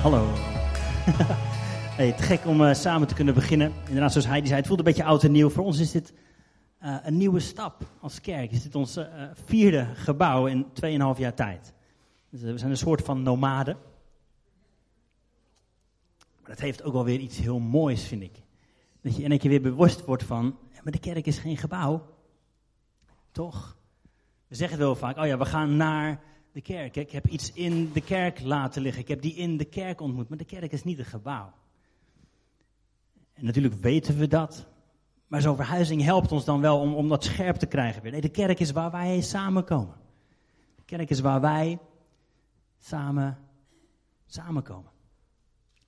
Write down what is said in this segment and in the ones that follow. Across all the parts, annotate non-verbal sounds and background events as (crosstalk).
Hallo. (laughs) hey, te gek om uh, samen te kunnen beginnen. Inderdaad, zoals Heidi zei, het voelt een beetje oud en nieuw. Voor ons is dit uh, een nieuwe stap als kerk. Is dit ons uh, vierde gebouw in 2,5 jaar tijd. Dus we zijn een soort van nomaden. Maar dat heeft ook wel weer iets heel moois, vind ik. Dat je in één keer weer bewust wordt van, ja, maar de kerk is geen gebouw. Toch? We zeggen wel vaak, oh ja, we gaan naar de kerk. Ik heb iets in de kerk laten liggen. Ik heb die in de kerk ontmoet. Maar de kerk is niet een gebouw. En natuurlijk weten we dat. Maar zo'n verhuizing helpt ons dan wel om, om dat scherp te krijgen weer. Nee, de kerk is waar wij samenkomen. De kerk is waar wij samen samenkomen.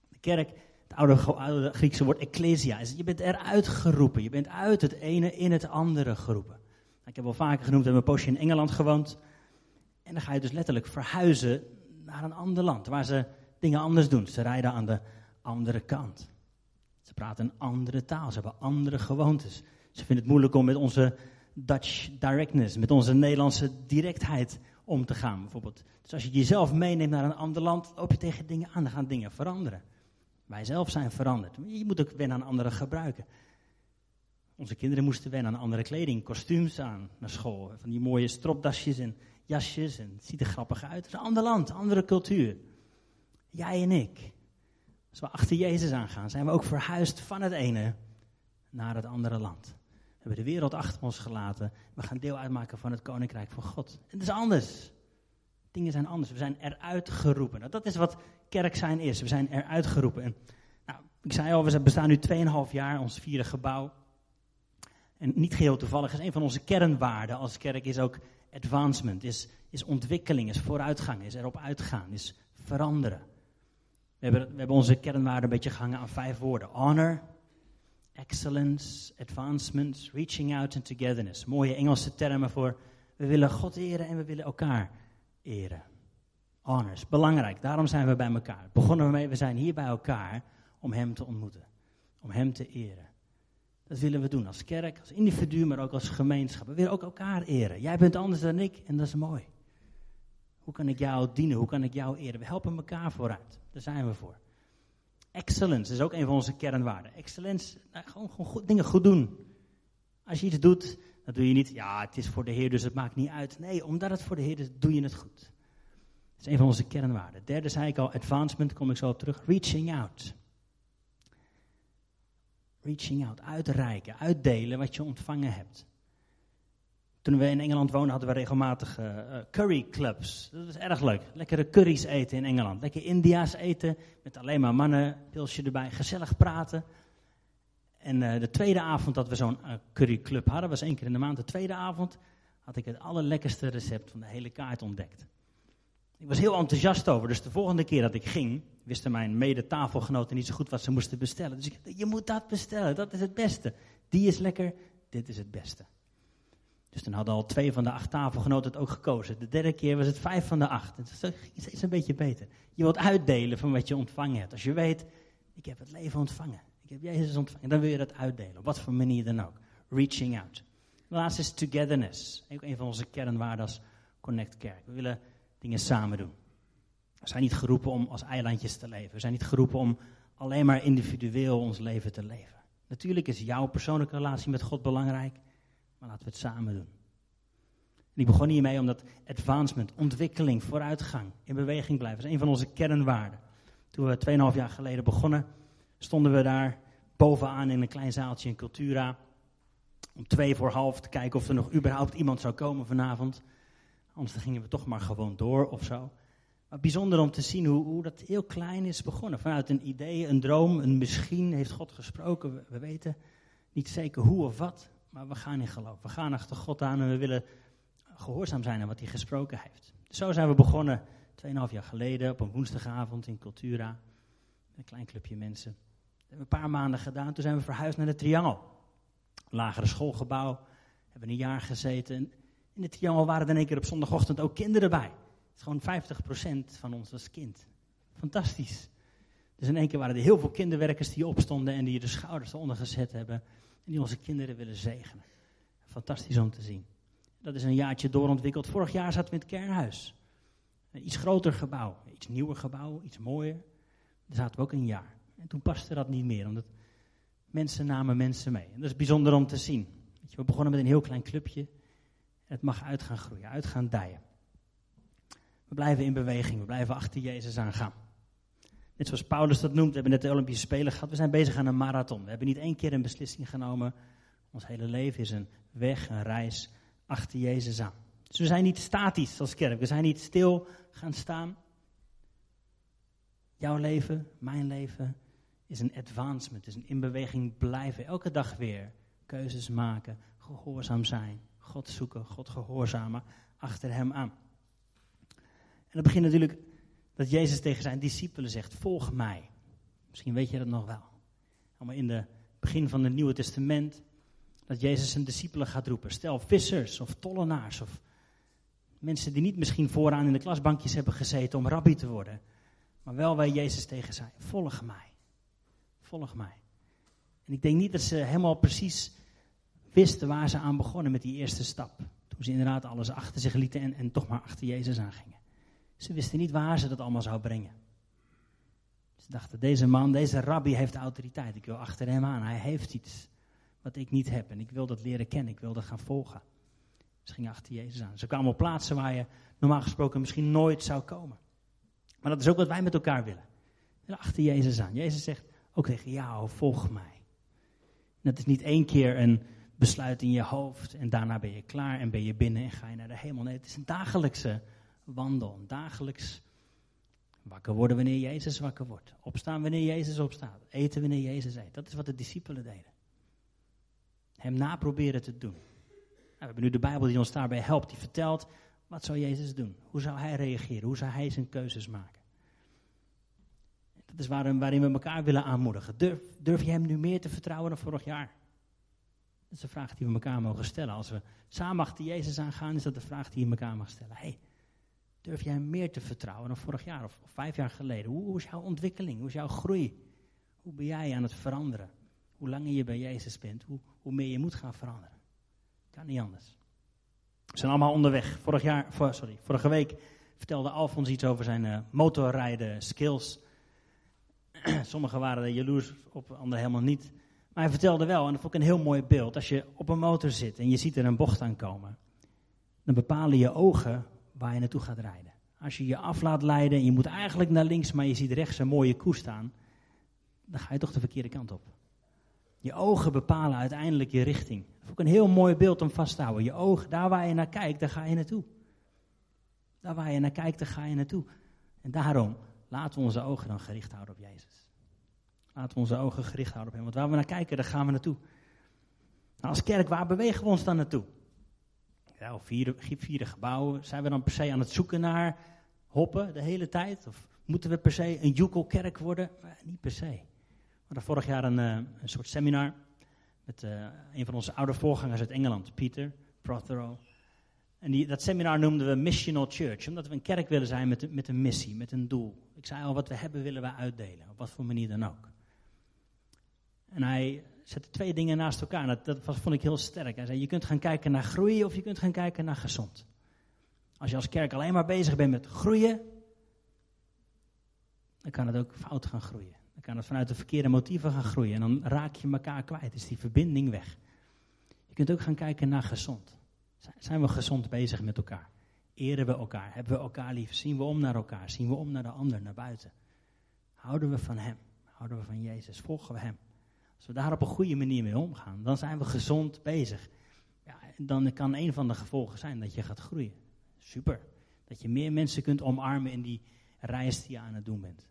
De kerk, het oude, oude Griekse woord ecclesia, is je bent eruit geroepen. Je bent uit het ene in het andere geroepen. Ik heb wel vaker genoemd, we hebben een poosje in Engeland gewoond. En dan ga je dus letterlijk verhuizen naar een ander land, waar ze dingen anders doen. Ze rijden aan de andere kant. Ze praten een andere taal, ze hebben andere gewoontes. Ze vinden het moeilijk om met onze Dutch directness, met onze Nederlandse directheid om te gaan, bijvoorbeeld. Dus als je jezelf meeneemt naar een ander land, loop je tegen dingen aan, dan gaan dingen veranderen. Wij zelf zijn veranderd. Je moet ook wennen aan anderen gebruiken. Onze kinderen moesten wennen aan andere kleding, kostuums aan naar school. Van die mooie stropdasjes en jasjes en het ziet er grappig uit. Het is een ander land, andere cultuur. Jij en ik. Als we achter Jezus aangaan, zijn we ook verhuisd van het ene naar het andere land. We hebben de wereld achter ons gelaten. We gaan deel uitmaken van het koninkrijk van God. Het is anders. Dingen zijn anders. We zijn eruit geroepen. Nou, dat is wat kerk zijn is. We zijn eruit geroepen. En, nou, ik zei al, we bestaan nu 2,5 jaar, ons vierde gebouw. En niet geheel toevallig is een van onze kernwaarden als kerk is ook advancement, is, is ontwikkeling, is vooruitgang, is erop uitgaan, is veranderen. We hebben, we hebben onze kernwaarden een beetje gehangen aan vijf woorden. Honor, excellence, advancement, reaching out and togetherness. Mooie Engelse termen voor we willen God eren en we willen elkaar eren. Honor is belangrijk, daarom zijn we bij elkaar. Begonnen we mee, we zijn hier bij elkaar om Hem te ontmoeten, om Hem te eren. Dat willen we doen als kerk, als individu, maar ook als gemeenschap. We willen ook elkaar eren. Jij bent anders dan ik en dat is mooi. Hoe kan ik jou dienen? Hoe kan ik jou eren? We helpen elkaar vooruit. Daar zijn we voor. Excellence is ook een van onze kernwaarden. Excellence, nou, gewoon, gewoon goed, dingen goed doen. Als je iets doet, dan doe je niet, ja, het is voor de Heer, dus het maakt niet uit. Nee, omdat het voor de Heer is, doe je het goed. Dat is een van onze kernwaarden. Derde zei ik al, advancement, kom ik zo op terug. Reaching out. Reaching out, uitreiken, uitdelen wat je ontvangen hebt. Toen we in Engeland woonden hadden we regelmatig uh, curry clubs. Dat was erg leuk. Lekkere curry's eten in Engeland. Lekker India's eten met alleen maar mannen, pilsje erbij, gezellig praten. En uh, de tweede avond dat we zo'n uh, curryclub hadden, was één keer in de maand. De tweede avond had ik het allerlekkerste recept van de hele kaart ontdekt. Ik was heel enthousiast over, dus de volgende keer dat ik ging, wisten mijn mede-tafelgenoten niet zo goed wat ze moesten bestellen. Dus ik je moet dat bestellen, dat is het beste. Die is lekker, dit is het beste. Dus dan hadden al twee van de acht tafelgenoten het ook gekozen. De derde keer was het vijf van de acht. Het is steeds een beetje beter. Je wilt uitdelen van wat je ontvangen hebt. Als je weet, ik heb het leven ontvangen. Ik heb Jezus ontvangen. Dan wil je dat uitdelen. Op wat voor manier dan ook. Reaching out. De laatste is togetherness. Ook een van onze kernwaarden als Connect Kerk. We willen dingen samen doen. We zijn niet geroepen om als eilandjes te leven. We zijn niet geroepen om alleen maar individueel ons leven te leven. Natuurlijk is jouw persoonlijke relatie met God belangrijk, maar laten we het samen doen. En ik begon hiermee omdat advancement, ontwikkeling, vooruitgang, in beweging blijven, is een van onze kernwaarden. Toen we 2,5 jaar geleden begonnen, stonden we daar bovenaan in een klein zaaltje in Cultura. Om twee voor half te kijken of er nog überhaupt iemand zou komen vanavond. Anders gingen we toch maar gewoon door of zo. Maar bijzonder om te zien hoe, hoe dat heel klein is begonnen. Vanuit een idee, een droom, een misschien heeft God gesproken. We, we weten niet zeker hoe of wat, maar we gaan in geloof. We gaan achter God aan en we willen gehoorzaam zijn aan wat hij gesproken heeft. Zo zijn we begonnen 2,5 jaar geleden op een woensdagavond in Cultura. Een klein clubje mensen. Dat hebben we een paar maanden gedaan. Toen zijn we verhuisd naar de Triangel. Lagere schoolgebouw. Hebben een jaar gezeten. In de Triangel waren er in één keer op zondagochtend ook kinderen bij. Het is gewoon 50% van ons was kind. Fantastisch. Dus in één keer waren er heel veel kinderwerkers die opstonden en die de schouders eronder gezet hebben. En die onze kinderen willen zegenen. Fantastisch om te zien. Dat is een jaartje doorontwikkeld. Vorig jaar zaten we in het kernhuis. Een iets groter gebouw, iets nieuwer gebouw, iets mooier. Daar zaten we ook een jaar. En toen paste dat niet meer, omdat mensen namen mensen mee. En dat is bijzonder om te zien. We begonnen met een heel klein clubje. Het mag uit gaan groeien, uit gaan dijen. We blijven in beweging, we blijven achter Jezus aangaan. Net zoals Paulus dat noemt, we hebben net de Olympische Spelen gehad. We zijn bezig aan een marathon. We hebben niet één keer een beslissing genomen. Ons hele leven is een weg, een reis achter Jezus aan. Dus we zijn niet statisch als kerk. We zijn niet stil gaan staan. Jouw leven, mijn leven, is een advancement, is een in beweging blijven. Elke dag weer keuzes maken, gehoorzaam zijn, God zoeken, God gehoorzamen, achter Hem aan. En dat begint natuurlijk dat Jezus tegen zijn discipelen zegt, volg mij. Misschien weet je dat nog wel. Allemaal in het begin van het Nieuwe Testament, dat Jezus zijn discipelen gaat roepen. Stel vissers of tollenaars of mensen die niet misschien vooraan in de klasbankjes hebben gezeten om rabbi te worden. Maar wel waar Jezus tegen zei, volg mij. Volg mij. En ik denk niet dat ze helemaal precies wisten waar ze aan begonnen met die eerste stap. Toen ze inderdaad alles achter zich lieten en, en toch maar achter Jezus aangingen. Ze wisten niet waar ze dat allemaal zou brengen. Ze dachten, deze man, deze rabbi heeft autoriteit. Ik wil achter hem aan. Hij heeft iets wat ik niet heb. En ik wil dat leren kennen. Ik wil dat gaan volgen. Ze gingen achter Jezus aan. Ze kwamen op plaatsen waar je normaal gesproken misschien nooit zou komen. Maar dat is ook wat wij met elkaar willen. En achter Jezus aan. Jezus zegt ook tegen jou, volg mij. En dat is niet één keer een besluit in je hoofd en daarna ben je klaar en ben je binnen en ga je naar de hemel. Nee, het is een dagelijkse wandel. Dagelijks wakker worden wanneer Jezus wakker wordt. Opstaan wanneer Jezus opstaat. Eten wanneer Jezus eet. Dat is wat de discipelen deden. Hem naproberen te doen. Nou, we hebben nu de Bijbel die ons daarbij helpt. Die vertelt, wat zou Jezus doen? Hoe zou hij reageren? Hoe zou hij zijn keuzes maken? Dat is waarin, waarin we elkaar willen aanmoedigen. Durf, durf je hem nu meer te vertrouwen dan vorig jaar? Dat is vraag die we elkaar mogen stellen. Als we samen achter Jezus aangaan, is dat de vraag die je elkaar mag stellen. Hey, Durf jij meer te vertrouwen dan vorig jaar of, vijf jaar geleden? Hoe, is jouw ontwikkeling? Hoe is jouw groei? Hoe ben jij aan het veranderen? Hoe langer je bij Jezus bent, hoe, hoe meer je moet gaan veranderen. Kan niet anders. We zijn allemaal onderweg. Vorig jaar, sorry, vorige week vertelde Alfons iets over zijn uh, motorrijden skills. (clears throat) Sommigen waren er jaloers op, anderen helemaal niet. Maar hij vertelde wel, en dat vond ik een heel mooi beeld. Als je op een motor zit en je ziet er een bocht aankomen, dan bepalen je ogen waar je naartoe gaat rijden. Als je je af laat leiden en je moet eigenlijk naar links, maar je ziet rechts een mooie koe staan, dan ga je toch de verkeerde kant op. Je ogen bepalen uiteindelijk je richting. Dat is ook een heel mooi beeld om vast te houden. Je ogen, daar waar je naar kijkt, daar ga je naartoe. Daar waar je naar kijkt, daar ga je naartoe. En daarom laten we onze ogen dan gericht houden op Jezus. Laten we onze ogen gericht houden op Hem. Want waar we naar kijken, daar gaan we naartoe. Nou, als kerk, waar bewegen we ons dan naartoe? of vierde, vierde gebouwen, zijn we dan per se aan het zoeken naar hoppen de hele tijd? Of moeten we per se een Jukel-kerk worden? niet per se. We hadden vorig jaar een, uh, een soort seminar met uh, een van onze oude voorgangers uit Engeland, Peter Prothero. En die, dat seminar noemden we Missional Church, omdat we een kerk willen zijn met, met een missie, met een doel. Ik zei al, wat we hebben willen we uitdelen, op wat voor manier dan ook. En hij zette twee dingen naast elkaar. Dat, dat vond ik heel sterk. Hij zei, je kunt gaan kijken naar groeien of je kunt gaan kijken naar gezond. Als je als kerk alleen maar bezig bent met groeien, dan kan het ook fout gaan groeien. Dan kan het vanuit de verkeerde motieven gaan groeien. En dan raak je elkaar kwijt. Is die verbinding weg. Je kunt ook gaan kijken naar gezond. Zijn we gezond bezig met elkaar? Eren we elkaar? Hebben we elkaar lief? Zien we om naar elkaar? Zien we om naar de ander, naar buiten? Houden we van Hem? Houden we van Jezus? Volgen we Hem? Als we daar op een goede manier mee omgaan, dan zijn we gezond bezig. Ja, dan kan een van de gevolgen zijn dat je gaat groeien. Super. Dat je meer mensen kunt omarmen in die reis die je aan het doen bent.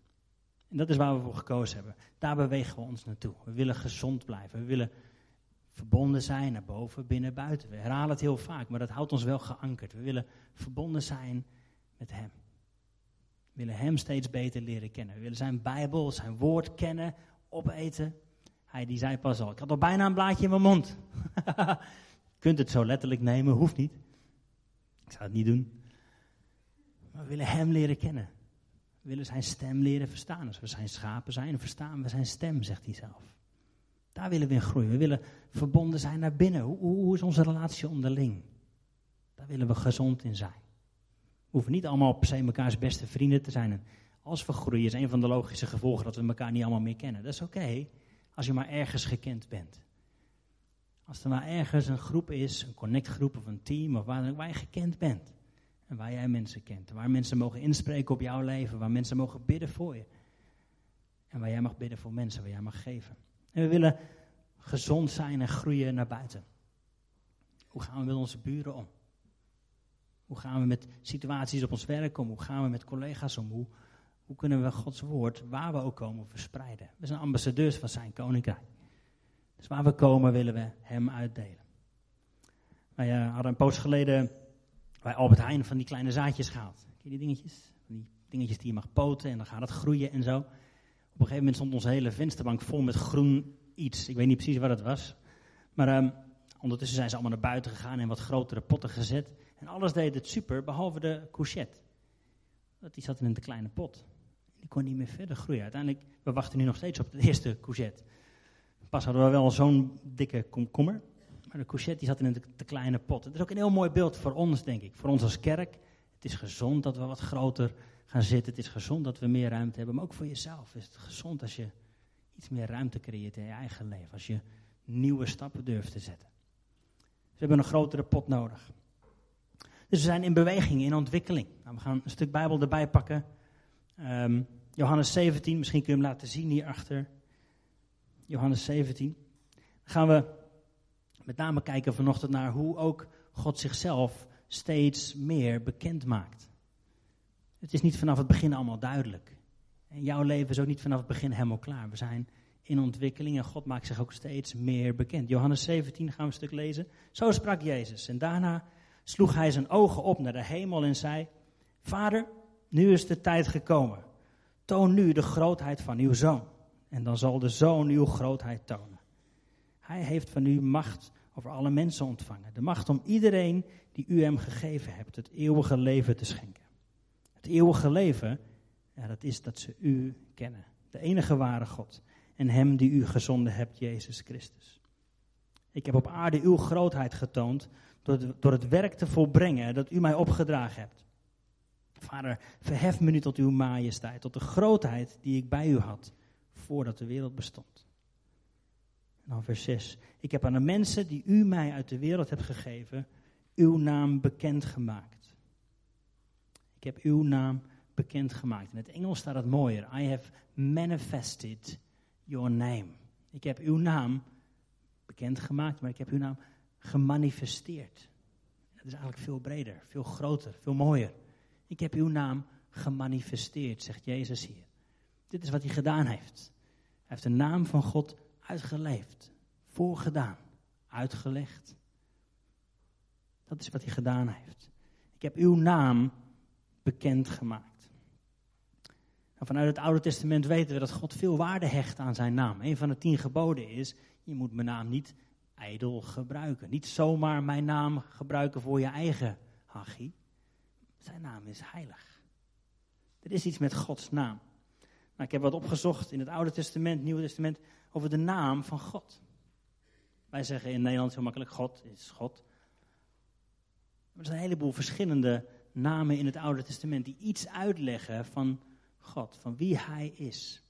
En dat is waar we voor gekozen hebben. Daar bewegen we ons naartoe. We willen gezond blijven. We willen verbonden zijn naar boven, binnen, buiten. We herhalen het heel vaak, maar dat houdt ons wel geankerd. We willen verbonden zijn met Hem. We willen Hem steeds beter leren kennen. We willen Zijn Bijbel, Zijn Woord kennen, opeten. Hij die zei pas al, ik had al bijna een blaadje in mijn mond. (laughs) Kunt het zo letterlijk nemen, hoeft niet. Ik zou het niet doen. Maar we willen hem leren kennen. We willen zijn stem leren verstaan. Als we zijn schapen zijn, verstaan we zijn stem, zegt hij zelf. Daar willen we in groeien. We willen verbonden zijn naar binnen. Hoe, hoe is onze relatie onderling? Daar willen we gezond in zijn. We hoeven niet allemaal per se mekaars beste vrienden te zijn. En Als we groeien is een van de logische gevolgen dat we elkaar niet allemaal meer kennen. Dat is oké, als je maar ergens gekend bent. Als er maar ergens een groep is, een connectgroep of een team, of waar, waar je gekend bent. En waar jij mensen kent. Waar mensen mogen inspreken op jouw leven. Waar mensen mogen bidden voor je. En waar jij mag bidden voor mensen, waar jij mag geven. En we willen gezond zijn en groeien naar buiten. Hoe gaan we met onze buren om? Hoe gaan we met situaties op ons werk om? Hoe gaan we met collega's om? Hoe, hoe kunnen we Gods woord, waar we ook komen, verspreiden? We zijn ambassadeurs van zijn koninkrijk. Dus waar we komen, willen we hem uitdelen. Wij uh, hadden een poos geleden bij Albert Heijn van die kleine zaadjes gehaald. Ken je die dingetjes? Die dingetjes die je mag poten en dan gaat het groeien en zo. Op een gegeven moment stond onze hele vensterbank vol met groen iets. Ik weet niet precies wat het was. Maar um, ondertussen zijn ze allemaal naar buiten gegaan en wat grotere potten gezet. En alles deed het super, behalve de courgette. Want die zat in een te kleine pot. Die kon niet meer verder groeien. Uiteindelijk, we wachten nu nog steeds op de eerste courgette. Pas hadden we wel zo'n dikke komkommer. Maar de courgette die zat in een te kleine pot. Het is ook een heel mooi beeld voor ons, denk ik. Voor ons als kerk. Het is gezond dat we wat groter gaan zitten. Het is gezond dat we meer ruimte hebben. Maar ook voor jezelf is het gezond als je iets meer ruimte creëert in je eigen leven. Als je nieuwe stappen durft te zetten. Dus we hebben een grotere pot nodig. Dus we zijn in beweging, in ontwikkeling. Nou, we gaan een stuk Bijbel erbij pakken. Um, Johannes 17, misschien kun je hem laten zien hierachter. Johannes 17. Dan gaan we met name kijken vanochtend naar hoe ook God zichzelf steeds meer bekend maakt. Het is niet vanaf het begin allemaal duidelijk. En jouw leven is ook niet vanaf het begin helemaal klaar. We zijn in ontwikkeling en God maakt zich ook steeds meer bekend. Johannes 17 gaan we een stuk lezen. Zo sprak Jezus. En daarna sloeg hij zijn ogen op naar de hemel en zei: Vader, nu is de tijd gekomen. Toon nu de grootheid van uw zoon. En dan zal de zoon uw grootheid tonen. Hij heeft van u macht over alle mensen ontvangen. De macht om iedereen die u hem gegeven hebt, het eeuwige leven te schenken. Het eeuwige leven, ja, dat is dat ze u kennen. De enige ware God. En hem die u gezonden hebt, Jezus Christus. Ik heb op aarde uw grootheid getoond door, door het werk te volbrengen dat u mij opgedragen hebt. Vader, verhef me nu tot uw majesteit, tot de grootheid die ik bij u had voordat de wereld bestond. En dan vers 6. Ik heb aan de mensen die u mij uit de wereld hebt gegeven, uw naam bekendgemaakt. Ik heb uw naam bekendgemaakt. In het Engels staat het mooier. I have manifested your name. Ik heb uw naam bekendgemaakt, maar ik heb uw naam gemanifesteerd. Dat is eigenlijk veel breder, veel groter, veel mooier. Ik heb uw naam gemanifesteerd, zegt Jezus hier. Dit is wat hij gedaan heeft. Hij heeft de naam van God uitgeleefd, voorgedaan, uitgelegd. Dat is wat hij gedaan heeft. Ik heb uw naam bekendgemaakt. Nou, vanuit het Oude Testament weten we dat God veel waarde hecht aan zijn naam. Een van de tien geboden is: je moet mijn naam niet ijdel gebruiken. Niet zomaar mijn naam gebruiken voor je eigen hachie. Zijn naam is heilig. Er is iets met Gods naam. Nou, ik heb wat opgezocht in het Oude Testament, Nieuwe Testament, over de naam van God. Wij zeggen in Nederland heel makkelijk: God is God. Maar er zijn een heleboel verschillende namen in het Oude Testament die iets uitleggen van God, van wie Hij is.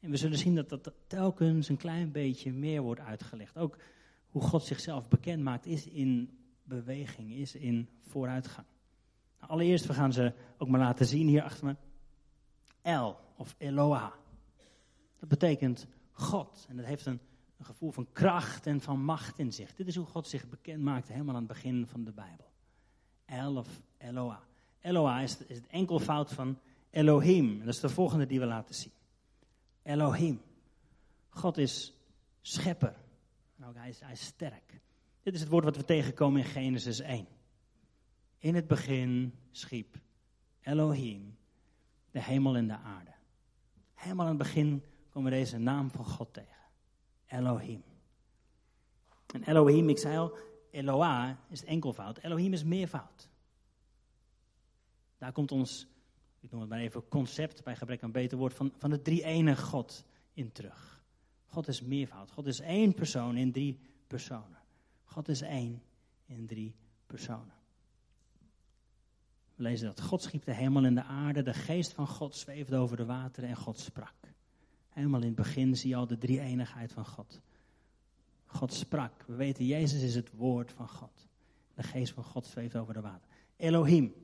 En we zullen zien dat dat telkens een klein beetje meer wordt uitgelegd. Ook hoe God zichzelf bekend maakt, is in beweging, is in vooruitgang. Allereerst, we gaan ze ook maar laten zien hier achter me. El of Eloah. Dat betekent God. En dat heeft een, gevoel van kracht en van macht in zich. Dit is hoe God zich bekend maakt helemaal aan het begin van de Bijbel. El of Eloah. Eloah is, het enkelvoud van Elohim. Dat is de volgende die we laten zien. Elohim. God is schepper. Nou, hij, is, hij is sterk. Dit is het woord wat we tegenkomen in Genesis 1. In het begin schiep Elohim de hemel en de aarde. Helemaal aan het begin komen we deze naam van God tegen. Elohim. En Elohim, ik zei al, Eloah is enkelvoud. Elohim is meervoud. Daar komt ons, ik noem het maar even, concept bij gebrek aan beter woord, van, van de drie-enige God in terug. God is meervoud. God is één persoon in drie personen. God is één in drie personen. Lezen dat God schiep de hemel en de aarde, de geest van God zweefde over de wateren en God sprak. Helemaal in het begin zie je al de drie-eenigheid van God. God sprak. We weten, Jezus is het woord van God. De geest van God zweeft over de water. Elohim,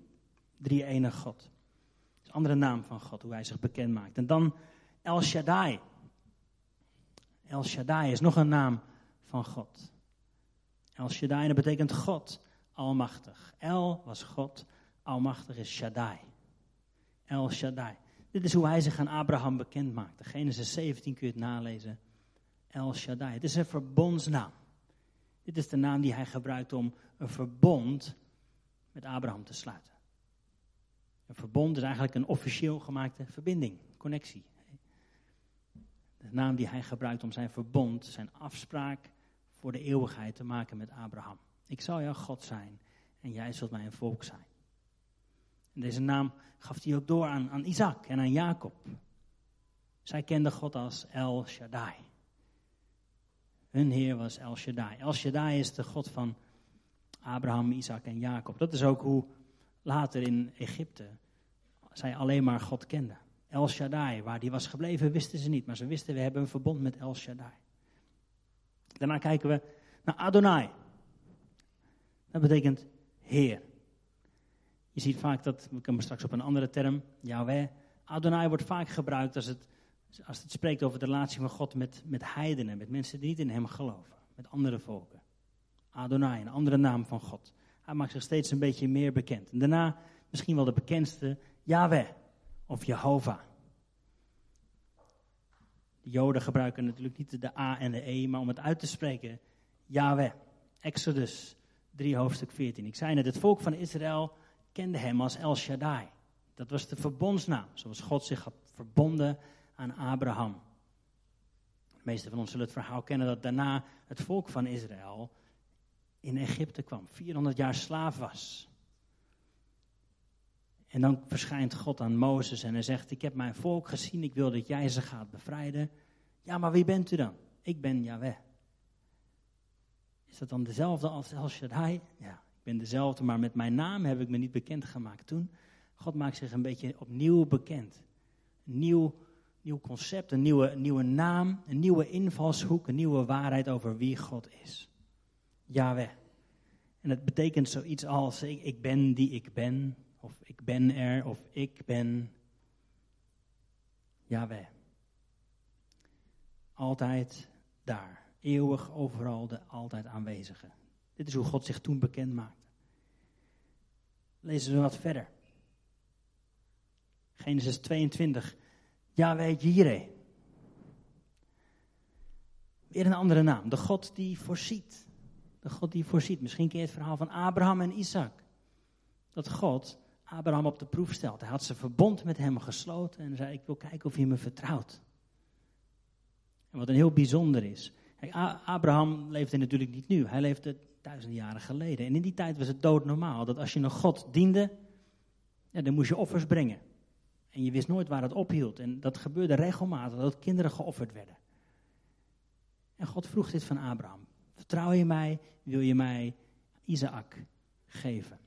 drie-enig God. Dat is een andere naam van God, hoe hij zich bekend maakt. En dan El Shaddai. El Shaddai is nog een naam van God. El Shaddai, dat betekent God, almachtig. El was God, almachtig is Shaddai. El Shaddai. Dit is hoe hij zich aan Abraham bekend maakte. Genesis 17 kun je het nalezen. El Shaddai. Het is een verbondsnaam. Dit is de naam die hij gebruikt om een verbond met Abraham te sluiten. Een verbond is eigenlijk een officieel gemaakte verbinding, connectie. De naam die hij gebruikt om zijn verbond, zijn afspraak voor de eeuwigheid te maken met Abraham. Ik zal jouw God zijn en jij zult mijn volk zijn. Deze naam gaf hij ook door aan, aan Isaac en aan Jacob. Zij kenden God als El Shaddai. Hun Heer was El Shaddai. El Shaddai is de God van Abraham, Isaac en Jacob. Dat is ook hoe later in Egypte zij alleen maar God kenden. El Shaddai, waar die was gebleven, wisten ze niet. Maar ze wisten, we hebben een verbond met El Shaddai. Daarna kijken we naar Adonai. Dat betekent Heer. Je ziet vaak dat, we komen straks op een andere term, Yahweh. Adonai wordt vaak gebruikt als het, als het spreekt over de relatie van God met, met heidenen, met mensen die niet in hem geloven, met andere volken. Adonai, een andere naam van God. Hij maakt zich steeds een beetje meer bekend. En daarna misschien wel de bekendste, Yahweh of Jehovah. De Joden gebruiken natuurlijk niet de A en de E, maar om het uit te spreken, Yahweh. Exodus 3, hoofdstuk 14. Ik zei net, het volk van Israël kende hem als El Shaddai. Dat was de verbondsnaam, zoals God zich had verbonden aan Abraham. De meeste van ons zullen het verhaal kennen dat daarna het volk van Israël in Egypte kwam, 400 jaar slaaf was. En dan verschijnt God aan Mozes en hij zegt: Ik heb mijn volk gezien, ik wil dat jij ze gaat bevrijden. Ja, maar wie bent u dan? Ik ben Yahweh. Is dat dan dezelfde als El Shaddai? Ja, ben dezelfde, maar met mijn naam heb ik me niet bekendgemaakt toen. God maakt zich een beetje opnieuw bekend. Een nieuw, nieuw concept, een nieuwe, nieuwe naam, een nieuwe invalshoek, een nieuwe waarheid over wie God is. Yahweh. En het betekent zoiets als ik, ben die ik ben, of ik ben er, of ik ben Yahweh. Altijd daar, eeuwig overal, de altijd aanwezige. Dit is hoe God zich toen bekend maakte. Lezen we wat verder. Genesis 22. Yahweh Jireh. Weer een andere naam. De God die voorziet. De God die voorziet. Misschien je het verhaal van Abraham en Isaac. Dat God Abraham op de proef stelt. Hij had zijn verbond met hem gesloten en zei: Ik wil kijken of je me vertrouwt. En wat een heel bijzonder is. Abraham leefde natuurlijk niet nu, hij leefde duizenden jaren geleden. En in die tijd was het doodnormaal dat als je een God diende, dan moest je offers brengen. En je wist nooit waar het ophield. En dat gebeurde regelmatig, dat kinderen geofferd werden. En God vroeg dit van Abraham. Vertrouw je mij, wil je mij Isaac geven?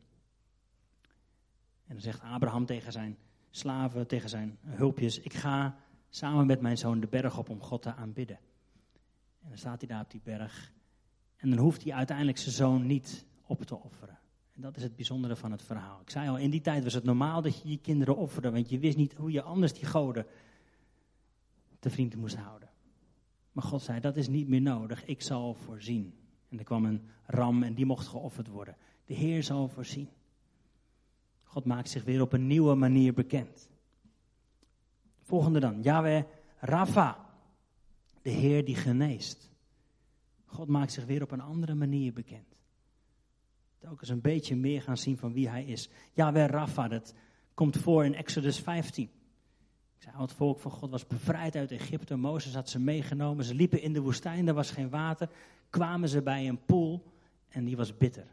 En dan zegt Abraham tegen zijn slaven, tegen zijn hulpjes: Ik ga samen met mijn zoon de berg op om God te aanbidden. En dan staat hij daar op die berg. En dan hoeft hij uiteindelijk zijn zoon niet op te offeren. En dat is het bijzondere van het verhaal. Ik zei al, in die tijd was het normaal dat je je kinderen offerde, want je wist niet hoe je anders die goden te vriend moest houden. Maar God zei, dat is niet meer nodig, ik zal voorzien. En er kwam een ram en die mocht geofferd worden. De Heer zal voorzien. God maakt zich weer op een nieuwe manier bekend. Volgende dan, Yahweh Rafa, de Heer die geneest. God maakt zich weer op een andere manier bekend. Eens een beetje meer gaan zien van wie hij is. Yahweh Rafa, dat komt voor in Exodus 15. Ik zei, het volk van God was bevrijd uit Egypte. Mozes had ze meegenomen. Ze liepen in de woestijn, er was geen water. Kwamen ze bij een poel en die was bitter.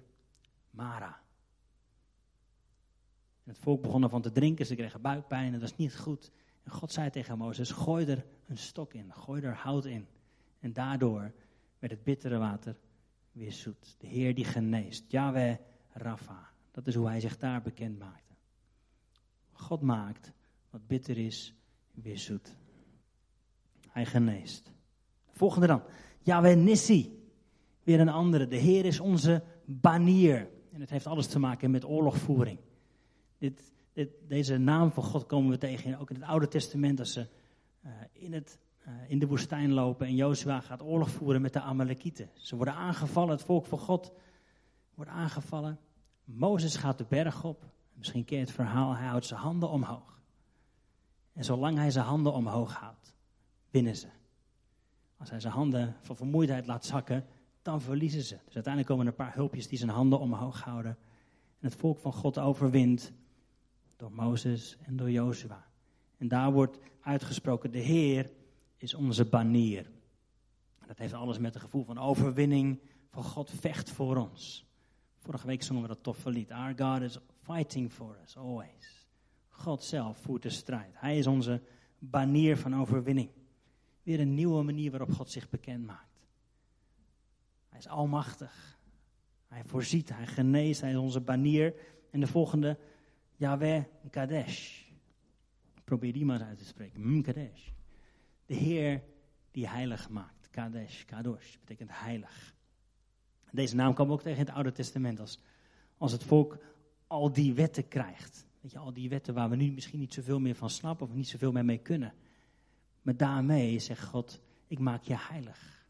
Mara. Het volk begon ervan te drinken, ze kregen buikpijn, dat was niet goed. En God zei tegen Mozes, gooi er een stok in, gooi er hout in. En daardoor werd het bittere water weer zoet. De Heer die geneest, Yahweh Rafa. Dat is hoe hij zich daar bekend maakte. God maakt wat bitter is weer zoet. Hij geneest. Volgende dan. Yahweh Nissi. Weer een andere. De Heer is onze banier. En het heeft alles te maken met oorlogvoering. Dit, dit, deze naam van God komen we tegen ook in het Oude Testament. Als ze uh, in, het, in de woestijn lopen en Jozua gaat oorlog voeren met de Amalekieten. Ze worden aangevallen, het volk van God wordt aangevallen. Mozes gaat de berg op. Misschien ken je het verhaal, hij houdt zijn handen omhoog. En zolang hij zijn handen omhoog houdt, winnen ze. Als hij zijn handen van vermoeidheid laat zakken, dan verliezen ze. Dus uiteindelijk komen er een paar hulpjes die zijn handen omhoog houden. En het volk van God overwint door Mozes en door Jozua. En daar wordt uitgesproken, de Heer is onze banier. Dat heeft alles met het gevoel van overwinning, van God vecht voor ons. Vorige week zongen we dat toffe lied. Our God is fighting for us, always. God zelf voert de strijd. Hij is onze banier van overwinning. Weer een nieuwe manier waarop God zich bekend maakt. Hij is almachtig. Hij voorziet, hij geneest, hij is onze banier. En de volgende, Yahweh Kadesh. Probeer die maar uit te spreken. Mm, Kadesh. De Heer die heilig maakt. Kadesh, Kadosh, betekent heilig. Deze naam kwam ook tegen het Oude Testament. Als, als het volk al die wetten krijgt. Weet je, al die wetten waar we nu misschien niet zoveel meer van snappen of niet zoveel meer mee kunnen. Maar daarmee zegt God, ik maak je heilig.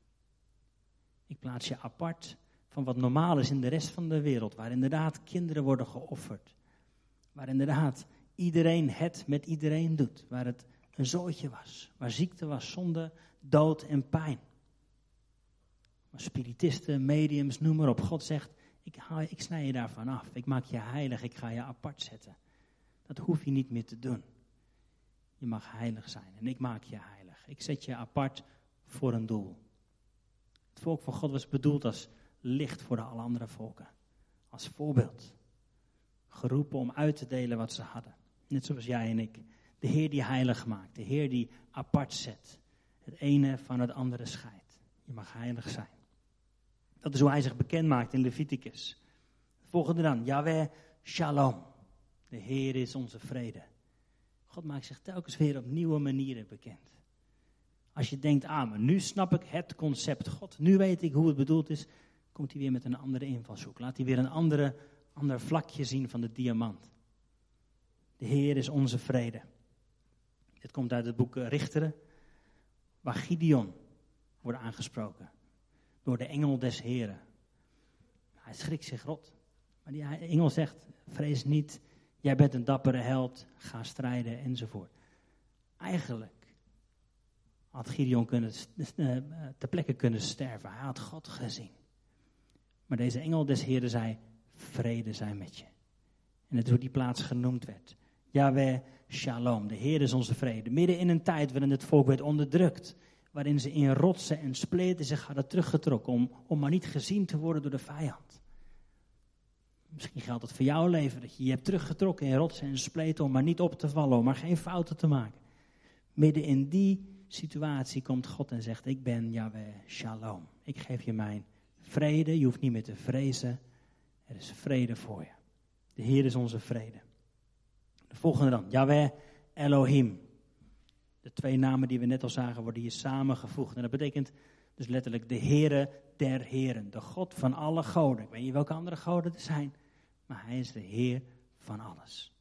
Ik plaats je apart van wat normaal is in de rest van de wereld. Waar inderdaad kinderen worden geofferd. Waar inderdaad iedereen het met iedereen doet. Waar het een zootje was. Waar ziekte was, zonde, dood en pijn. Maar spiritisten, mediums, noem maar op. God zegt, ik, haal, ik snij je daarvan af. Ik maak je heilig, ik ga je apart zetten. Dat hoef je niet meer te doen. Je mag heilig zijn en ik maak je heilig. Ik zet je apart voor een doel. Het volk van God was bedoeld als licht voor de alle andere volken. Als voorbeeld. Geroepen om uit te delen wat ze hadden. Net zoals jij en ik. De Heer die heilig maakt. De Heer die apart zet. Het ene van het andere scheidt. Je mag heilig zijn. Dat is hoe hij zich bekend maakt in Leviticus. volgende dan. Yahweh Shalom. De Heer is onze vrede. God maakt zich telkens weer op nieuwe manieren bekend. Als je denkt, ah, nu snap ik het concept God. Nu weet ik hoe het bedoeld is. Komt hij weer met een andere invalshoek. Laat hij weer een andere, ander vlakje zien van de diamant. De Heer is onze vrede. Dit komt uit het boek Richteren. Waar Gideon wordt aangesproken. Door de engel des Heren. Hij schrikt zich rot. Maar die engel zegt, vrees niet, jij bent een dappere held, ga strijden enzovoort. Eigenlijk had Gideon kunnen, uh, ter plekke kunnen sterven. Hij had God gezien. Maar deze engel des Heren zei, vrede zijn met je. En het is hoe die plaats genoemd werd. Yahweh Shalom, de Heer is onze vrede. Midden in een tijd waarin het volk werd onderdrukt. Waarin ze in rotsen en spleten zich hadden teruggetrokken om, om maar niet gezien te worden door de vijand. Misschien geldt het voor jouw leven, dat je je hebt teruggetrokken in rotsen en spleten om maar niet op te vallen, om maar geen fouten te maken. Midden in die situatie komt God en zegt, ik ben Yahweh Shalom. Ik geef je mijn vrede, je hoeft niet meer te vrezen. Er is vrede voor je. De Heer is onze vrede. De volgende dan, Yahweh Elohim. De twee namen die we net al zagen worden hier samengevoegd. En dat betekent dus letterlijk de Heere der Heren. De God van alle goden. Ik weet niet welke andere goden er zijn. Maar hij is de Heer van alles.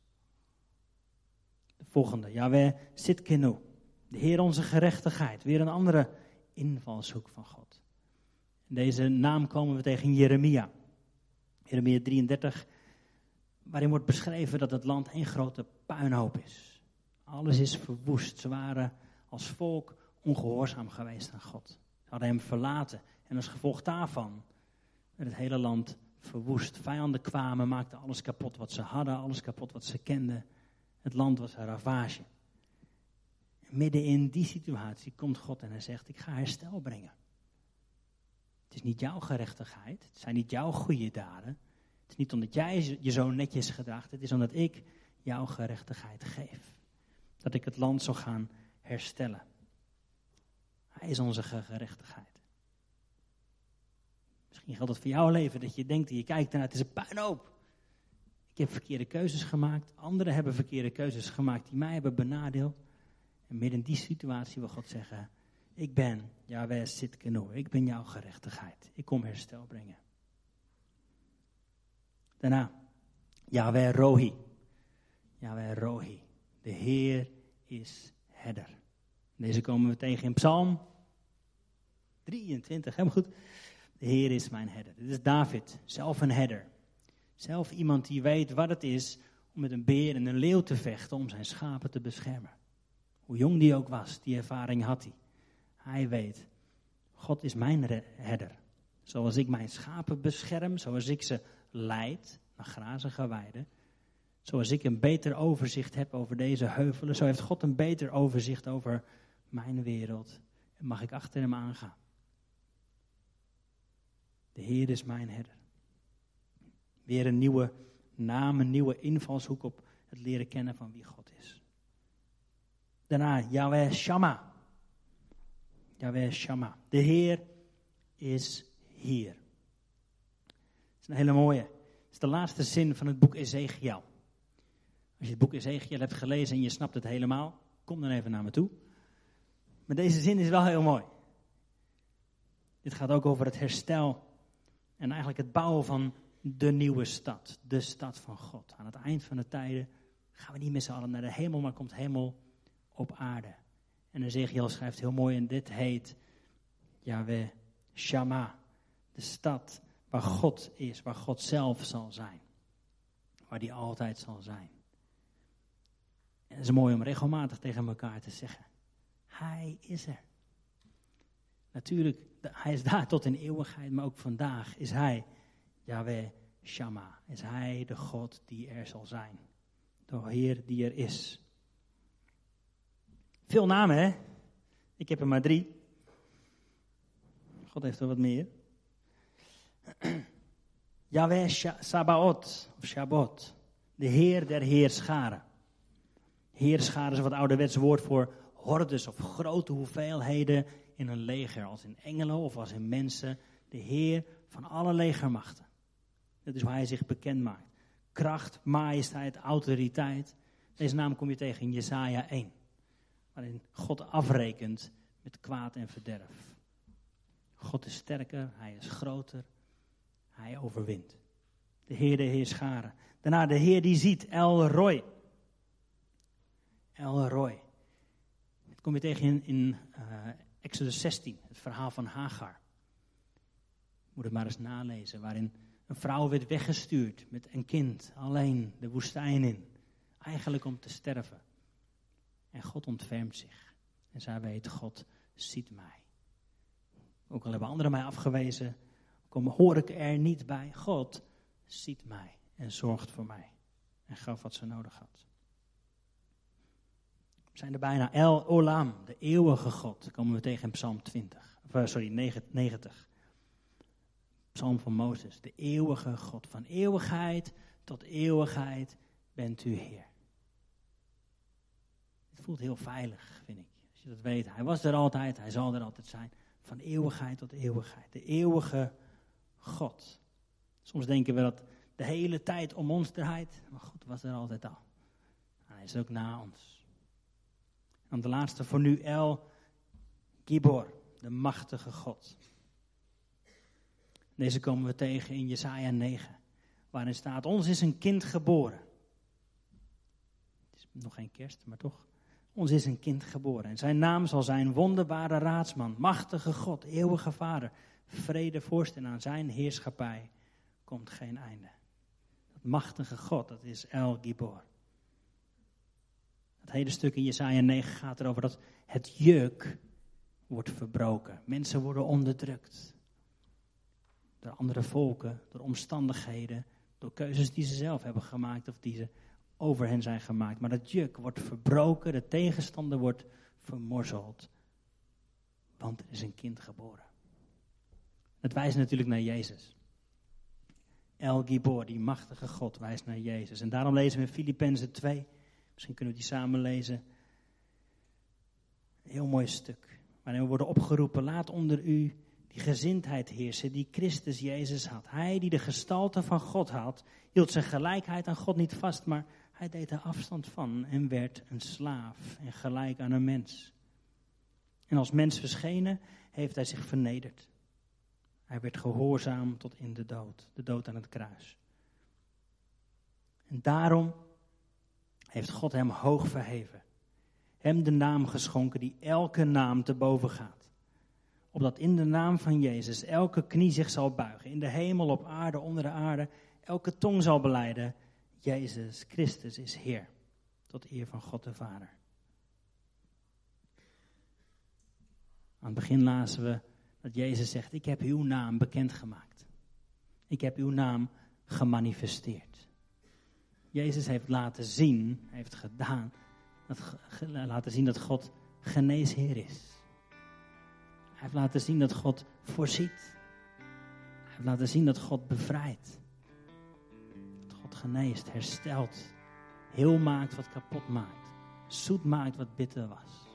De volgende, Yahweh Sitkenu. De Heer onze gerechtigheid. Weer een andere invalshoek van God. Deze naam komen we tegen Jeremia. Jeremia 33, waarin wordt beschreven dat het land een grote puinhoop is. Alles is verwoest. Ze waren als volk ongehoorzaam geweest aan God. Ze hadden hem verlaten. En als gevolg daarvan werd het hele land verwoest. Vijanden kwamen, maakten alles kapot wat ze hadden, alles kapot wat ze kenden. Het land was een ravage. midden in die situatie komt God en hij zegt: Ik ga herstel brengen. Het is niet jouw gerechtigheid, het zijn niet jouw goede daden. Het is niet omdat jij je zo netjes gedraagt, het is omdat ik jouw gerechtigheid geef. Dat ik het land zal gaan herstellen. Hij is onze gerechtigheid. Misschien geldt het voor jouw leven dat je denkt en je kijkt ernaar, het is een puinhoop. Ik heb verkeerde keuzes gemaakt. Anderen hebben verkeerde keuzes gemaakt die mij hebben benadeeld. En midden in die situatie wil God zeggen: Ik ben Yahweh Sitkenu. Ik ben jouw gerechtigheid. Ik kom herstel brengen. Daarna, Yahweh Rohi. Yahweh Rohi. De Heer is herder. Deze komen we tegen in Psalm 23. Helemaal goed. De Heer is mijn herder. Dit is David, zelf een herder. Zelf iemand die weet wat het is om met een beer en een leeuw te vechten om zijn schapen te beschermen. Hoe jong die ook was, die ervaring had hij. Hij weet, God is mijn herder. Zoals ik mijn schapen bescherm, zoals ik ze leid naar grazige weiden. Zoals ik een beter overzicht heb over deze heuvelen, zo heeft God een beter overzicht over mijn wereld. En mag ik achter hem aangaan. De Heer is mijn herder. Weer een nieuwe naam, een nieuwe invalshoek op het leren kennen van wie God is. Daarna Yahweh Shammah. Yahweh Shammah. De Heer is hier. Dat is een hele mooie. Het is de laatste zin van het boek Ezekiel. Als je het boek Ezekiel hebt gelezen en je snapt het helemaal, kom dan even naar me toe. Maar deze zin is wel heel mooi. Dit gaat ook over het herstel en eigenlijk het bouwen van de nieuwe stad. De stad van God. Aan het eind van de tijden gaan we niet met z'n allen naar de hemel, maar komt hemel op aarde. En Ezekiel schrijft heel mooi en dit heet Yahweh Shama. De stad waar God is, waar God zelf zal zijn. Waar die altijd zal zijn. En het is mooi om regelmatig tegen elkaar te zeggen. Hij is er. Natuurlijk, hij is daar tot in eeuwigheid, maar ook vandaag is hij Yahweh Shama. Is hij de God die er zal zijn. De Heer die er is. Veel namen, hè? Ik heb er maar drie. God heeft er wat meer. (clears throat) Yahweh Sabaot, of Shabot. De Heer der Heerscharen. Heerscharen is wat ouderwets woord voor hordes of grote hoeveelheden in een leger. Als in engelen of als in mensen. De Heer van alle legermachten. Dat is hoe hij zich bekend maakt. Kracht, majesteit, autoriteit. Deze naam kom je tegen in Jesaja 1 waarin God afrekent met kwaad en verderf. God is sterker, hij is groter, hij overwint. De Heer, de Heer scharen. Daarna de Heer die ziet, El Roy. El Roy. Dit kom je tegen in, in uh, Exodus 16, het verhaal van Hagar. Moet het maar eens nalezen, waarin een vrouw werd weggestuurd met een kind, alleen de woestijn in. Eigenlijk om te sterven. En God ontfermt zich. En zij weet, God ziet mij. Ook al hebben anderen mij afgewezen, kom, hoor ik er niet bij. God ziet mij en zorgt voor mij. En gaf wat ze nodig had. We zijn er bijna. El Olam, de eeuwige God, komen we tegen in Psalm 20. Of, eh, sorry, 90. Psalm van Mozes. De eeuwige God. Van eeuwigheid tot eeuwigheid bent u Heer voelt heel veilig, vind ik. Als je dat weet. Hij was er altijd, hij zal er altijd zijn. Van eeuwigheid tot eeuwigheid. De eeuwige God. Soms denken we dat de hele tijd om ons draait. Maar God was er altijd al. Hij is ook na ons. En de laatste voor nu, El Gibor, de machtige God. Deze komen we tegen in Jesaja 9, waarin staat, ons is een kind geboren. Het is nog geen kerst, maar toch. Ons is een kind geboren en zijn naam zal zijn wonderbare raadsman, machtige God, eeuwige vader, vrede en aan zijn heerschappij komt geen einde. Dat machtige God, dat is El Gibor. Het hele stuk in Jesaja 9 gaat erover dat het juk wordt verbroken. Mensen worden onderdrukt. Door andere volken, door omstandigheden, door keuzes die ze zelf hebben gemaakt of die ze over hen zijn gemaakt. Maar dat juk wordt verbroken, de tegenstander wordt vermorzeld. Want er is een kind geboren. Het wijst natuurlijk naar Jezus. El Gibor, die machtige God, wijst naar Jezus. En daarom lezen we in Filippenzen 2, misschien kunnen we die samen lezen. Een heel mooi stuk. Waarin we worden opgeroepen, laat onder u die gezindheid heersen die Christus Jezus had. Hij die de gestalte van God had, hield zijn gelijkheid aan God niet vast, maar hij deed er afstand van en werd een slaaf en gelijk aan een mens. En als mens verschenen heeft hij zich vernederd. Hij werd gehoorzaam tot in de dood, de dood aan het kruis. En daarom heeft God hem hoog verheven. Hem de naam geschonken die elke naam te boven gaat. Opdat in de naam van Jezus elke knie zich zal buigen. In de hemel, op aarde, onder de aarde. Elke tong zal beleiden. Jezus Christus is Heer. Tot eer van God de Vader. Aan het begin lazen we dat Jezus zegt: Ik heb uw naam bekendgemaakt. Ik heb uw naam gemanifesteerd. Jezus heeft laten zien, heeft gedaan, dat, laten zien dat God geneesheer is. Hij heeft laten zien dat God voorziet. Hij heeft laten zien dat God bevrijdt. Dat God geneest, herstelt, heel maakt wat kapot maakt, zoet maakt wat bitter was.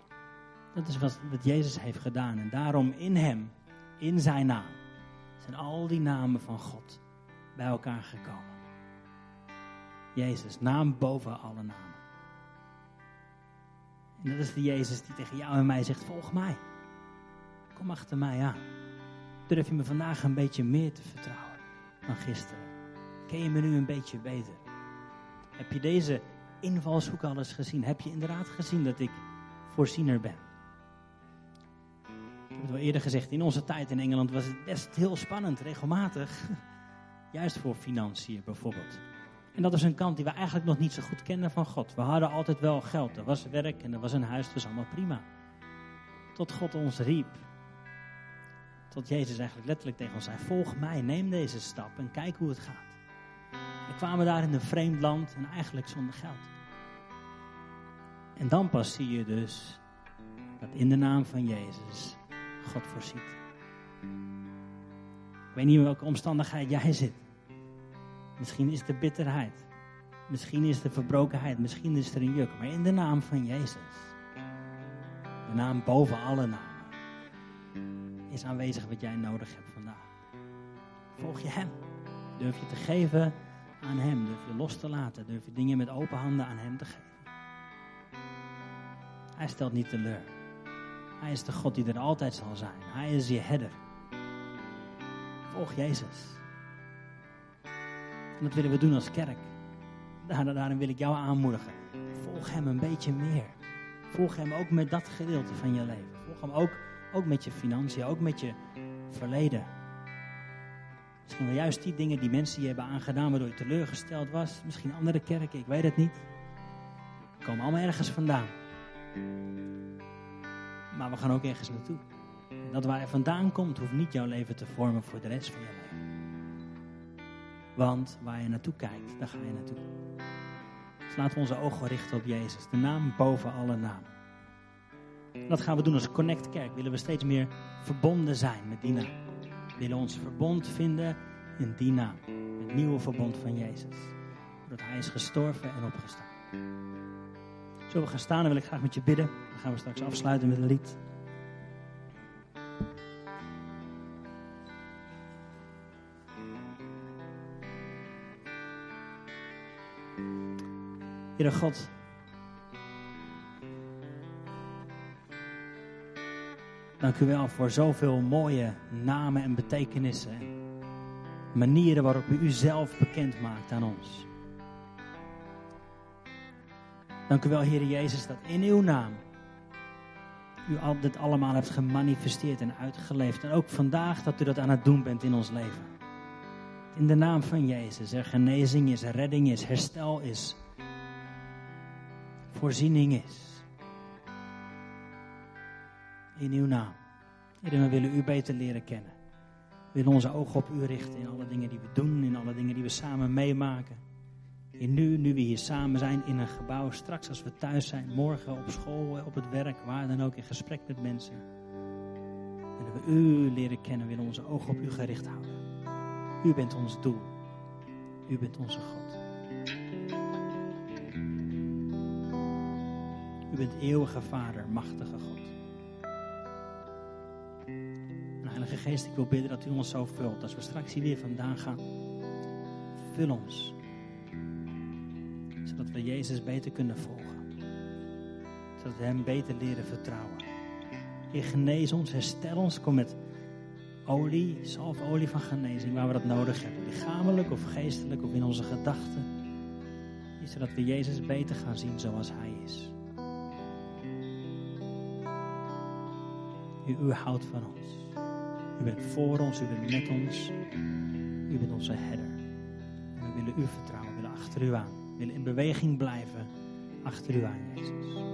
Dat is wat, wat Jezus heeft gedaan. En daarom in Hem, in Zijn naam, zijn al die namen van God bij elkaar gekomen. Jezus, naam boven alle namen. En dat is de Jezus die tegen jou en mij zegt: Volg mij. Kom achter mij aan. Durf je me vandaag een beetje meer te vertrouwen dan gisteren? Ken je me nu een beetje beter? Heb je deze invalshoek al eens gezien? Heb je inderdaad gezien dat ik voorziener ben? Heb het wel eerder gezegd, in onze tijd in Engeland was het best heel spannend, regelmatig. (laughs) Juist voor financiën bijvoorbeeld. En dat is een kant die we eigenlijk nog niet zo goed kenden van God. We hadden altijd wel geld, er was werk en er was een huis, dat was allemaal prima. Tot God ons riep. Tot Jezus eigenlijk letterlijk tegen ons zei: Volg mij, neem deze stap en kijk hoe het gaat. We kwamen daar in een vreemd land en eigenlijk zonder geld. En dan pas zie je dus dat in de naam van Jezus God voorziet. Ik weet niet in welke omstandigheid jij zit. Misschien is er bitterheid. Misschien is er verbrokenheid. Misschien is er een juk. Maar in de naam van Jezus. De naam boven alle namen. Is aanwezig wat jij nodig hebt vandaag. Volg je Hem. Durf je te geven aan Hem. Durf je los te laten. Durf je dingen met open handen aan Hem te geven. Hij stelt niet teleur. Hij is de God die er altijd zal zijn. Hij is je herder. Volg Jezus. En dat willen we doen als kerk. Daarom wil ik jou aanmoedigen. Volg hem een beetje meer. Volg hem ook met dat gedeelte van je leven. Volg hem ook, ook met je financiën, ook met je verleden. Misschien wel juist die dingen die mensen je hebben aangedaan waardoor je teleurgesteld was. Misschien andere kerken, ik weet het niet. We komen allemaal ergens vandaan. Maar we gaan ook ergens naartoe. dat waar je vandaan komt, hoeft niet jouw leven te vormen voor de rest van je leven. Want waar je naartoe kijkt, daar ga je naartoe. Dus laten we onze ogen richten op Jezus, de naam boven alle namen. dat gaan we doen als Connect Kerk. Willen we steeds meer verbonden zijn met die naam. We willen ons verbond vinden in die naam. Het nieuwe verbond van Jezus. Doordat Hij is gestorven en opgestaan. Zullen we gaan staan en wil ik graag met je bidden. Dan gaan we straks afsluiten met een lied. Heere God. Dank u wel voor zoveel mooie namen en betekenissen. Manieren waarop u uzelf bekend maakt aan ons. Dank u wel, Heer Jezus, dat in uw naam u dit allemaal hebt gemanifesteerd en uitgeleefd. En ook vandaag dat u dat aan het doen bent in ons leven. In de naam van Jezus er genezing is, redding is, herstel is, voorziening is. In uw naam. Heer, we willen u beter leren kennen. We willen onze ogen op u richten in alle dingen die we doen, in alle dingen die we samen meemaken. In nu, nu we hier samen zijn in een gebouw, straks als we thuis zijn, morgen op school, op het werk, waar dan ook, in gesprek met mensen. Willen we u leren kennen, willen onze ogen op u gericht houden. U bent ons doel. U bent onze God. U bent eeuwige Vader, machtige God. En Heilige Geest, ik wil bidden dat u ons zo vult. Als we straks hier weer vandaan gaan, vul ons. Zodat we Jezus beter kunnen volgen. Zodat we Hem beter leren vertrouwen. Heer, genees ons, herstel ons. Kom met olie, zalfolie van genezing, waar we dat nodig hebben. Lichamelijk of geestelijk of in onze gedachten. Zodat we Jezus beter gaan zien zoals Hij is. U, houdt van ons. U bent voor ons, u bent met ons. U bent onze herder. We willen u vertrouwen, we willen achter u aan. Willen in beweging blijven achter u aan, Jezus.